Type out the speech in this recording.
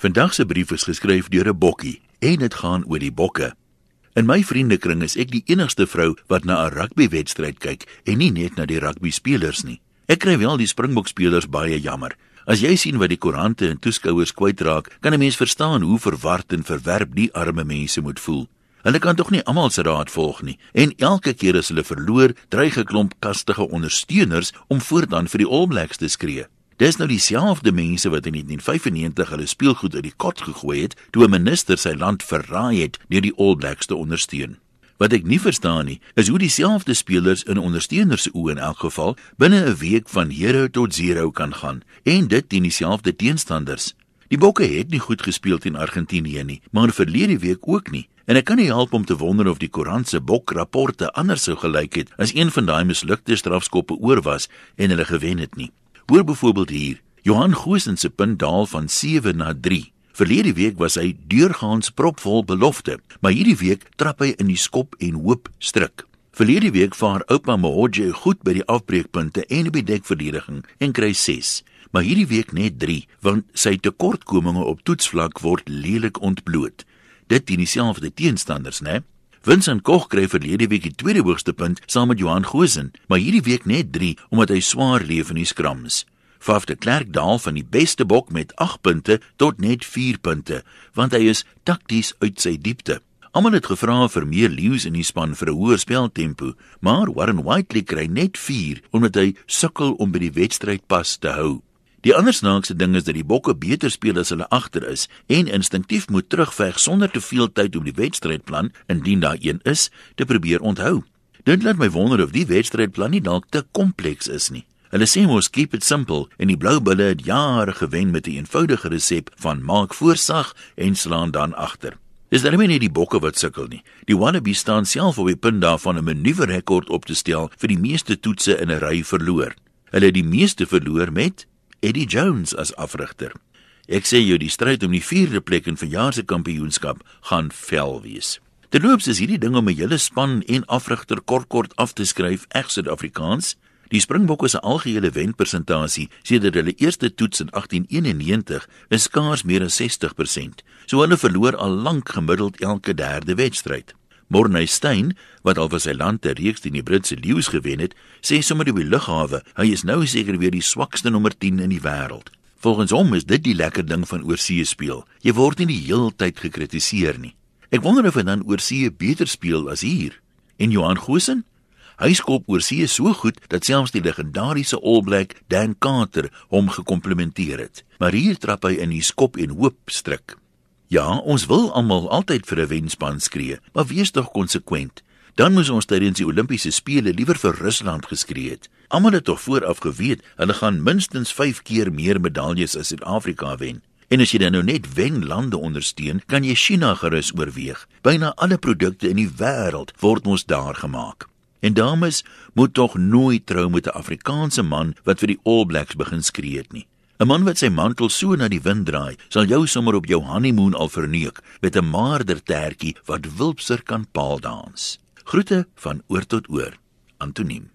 Vandag se brief is geskryf deur 'n bokkie en dit gaan oor die bokke. In my vriendekring is ek die enigste vrou wat na 'n rugbywedstryd kyk en nie net na die rugbyspelers nie. Ek kry wel die Springbok-spelers baie jammer. As jy sien wat die koerante en toeskouers kwytraak, kan 'n mens verstaan hoe verward en verwerp die arme mense moet voel. Hulle kan tog nie almal se raad volg nie en elke keer as hulle verloor, dreig 'n klomp kastige ondersteuners om voortaan vir die All Blacks te skree. Dis nou dieselfde mense wat in 1995 hulle speelgoed uit die kot gegooi het toe 'n minister sy land verraai het deur die All Blacks te ondersteun. Wat ek nie verstaan nie, is hoe dieselfde spelers in ondersteuners se oë in elk geval binne 'n week van hero tot zero kan gaan en dit teen dieselfde teenstanders. Die Bokke het nie goed gespeel teen Argentinië nie, maar verlede week ook nie. En ek kan nie help om te wonder of die koerant se bokrapporte anders sou gelyk het as een van daai mislukte strafskoppe oor was en hulle gewen het nie. Hoor byvoorbeeld hier, Johan Goosen se punt daal van 7 na 3. Verlede week was hy deurgaans propvol belofte, maar hierdie week trap hy in die skop en hoop stryk. Verlede week vaar oupa Mohoje goed by die afbreekpunte en by dekverdediging en kry 6, maar hierdie week net 3, want sy tekortkominge op toetsvlak word lelik ontbloot. Dit dien dieselfde teenstanders, né? Vincent Koch kry verlede week die tweede hoogste punt saam met Johan Gosen, maar hierdie week net 3 omdat hy swaar leef in die skrams. Faf de Klerk daal van die beste bok met 8 punte tot net 4 punte, want hy is takties uit sy diepte. Almal het gevra vir meer leeu's in die span vir 'n hoër speltempo, maar Warren Whiteley kry net 4 omdat hy sukkel om by die wedstryd pas te hou. Die ander snaakse ding is dat die bokke beter speel as hulle agter is en instinktief moet terugveg sonder te veel tyd om die wedstrydplan indien daar een is te probeer onthou. Dit laat my wonder of die wedstrydplan nie dalk te kompleks is nie. Hulle sê mos keep it simple en die blou bulle het jare gewen met 'n eenvoudige resep van maak voorsag en slaan dan agter. Dis daarmee nie die bokke wat sukkel nie. Die wannabe staan self op die punt daarvan om 'n nuwe rekord op te stel vir die meeste toetse in 'n ry verloor. Hulle het die meeste verloor met Eddie Jones as afrigter. Ek sê jou die stryd om die vierde plek in verjaar se kampioenskap gaan vel wees. Terloops is hierdie ding om 'n hele span en afrigter kort kort af te skryf reg Suid-Afrikaans. Die Springbokke se algehele wenpersentasie sedert hulle eerste toets in 1891 is skaars meer as 60%. So hulle verloor al lank gemiddeld elke derde wedstryd. Morney Stein, wat al vir sy land 'n reeks die Britse leeu's gewen het, sê sommer op die lughawe, hy is nou seker weer die swakste nommer 10 in die wêreld. Volgens hom is dit die lekker ding van oorsee speel. Jy word nie die heeltyd gekritiseer nie. Ek wonder of hy dan oorsee beter speel as hier. En Johan Goosen? Hy skop oorsee so goed dat selfs die legendariese All Black Dan Carter hom gekomplimenteer het. Maar hier trap hy in die skop en hoop stryk. Ja, ons wil almal altyd vir 'n wenspan skree, maar wees tog konsekwent. Dan moes ons tydens die Olimpiese spele liewer vir Rusland geskree het. Almal het tog vooraf geweet hulle gaan minstens 5 keer meer medaljes as Suid-Afrika wen. En as jy dan nou net wen lande ondersteun, kan jy China gerus oorweeg. Byna alle produkte in die wêreld word mos daar gemaak. En dames moet tog nooit trou met 'n Afrikaanse man wat vir die All Blacks begin skree het nie. 'n Man wat sy mantel so na die wind draai, sal jou sommer op jou honeymoon al verneuk met 'n maardertertjie wat wulpser kan paal dans. Groete van oor tot oor. Antoniem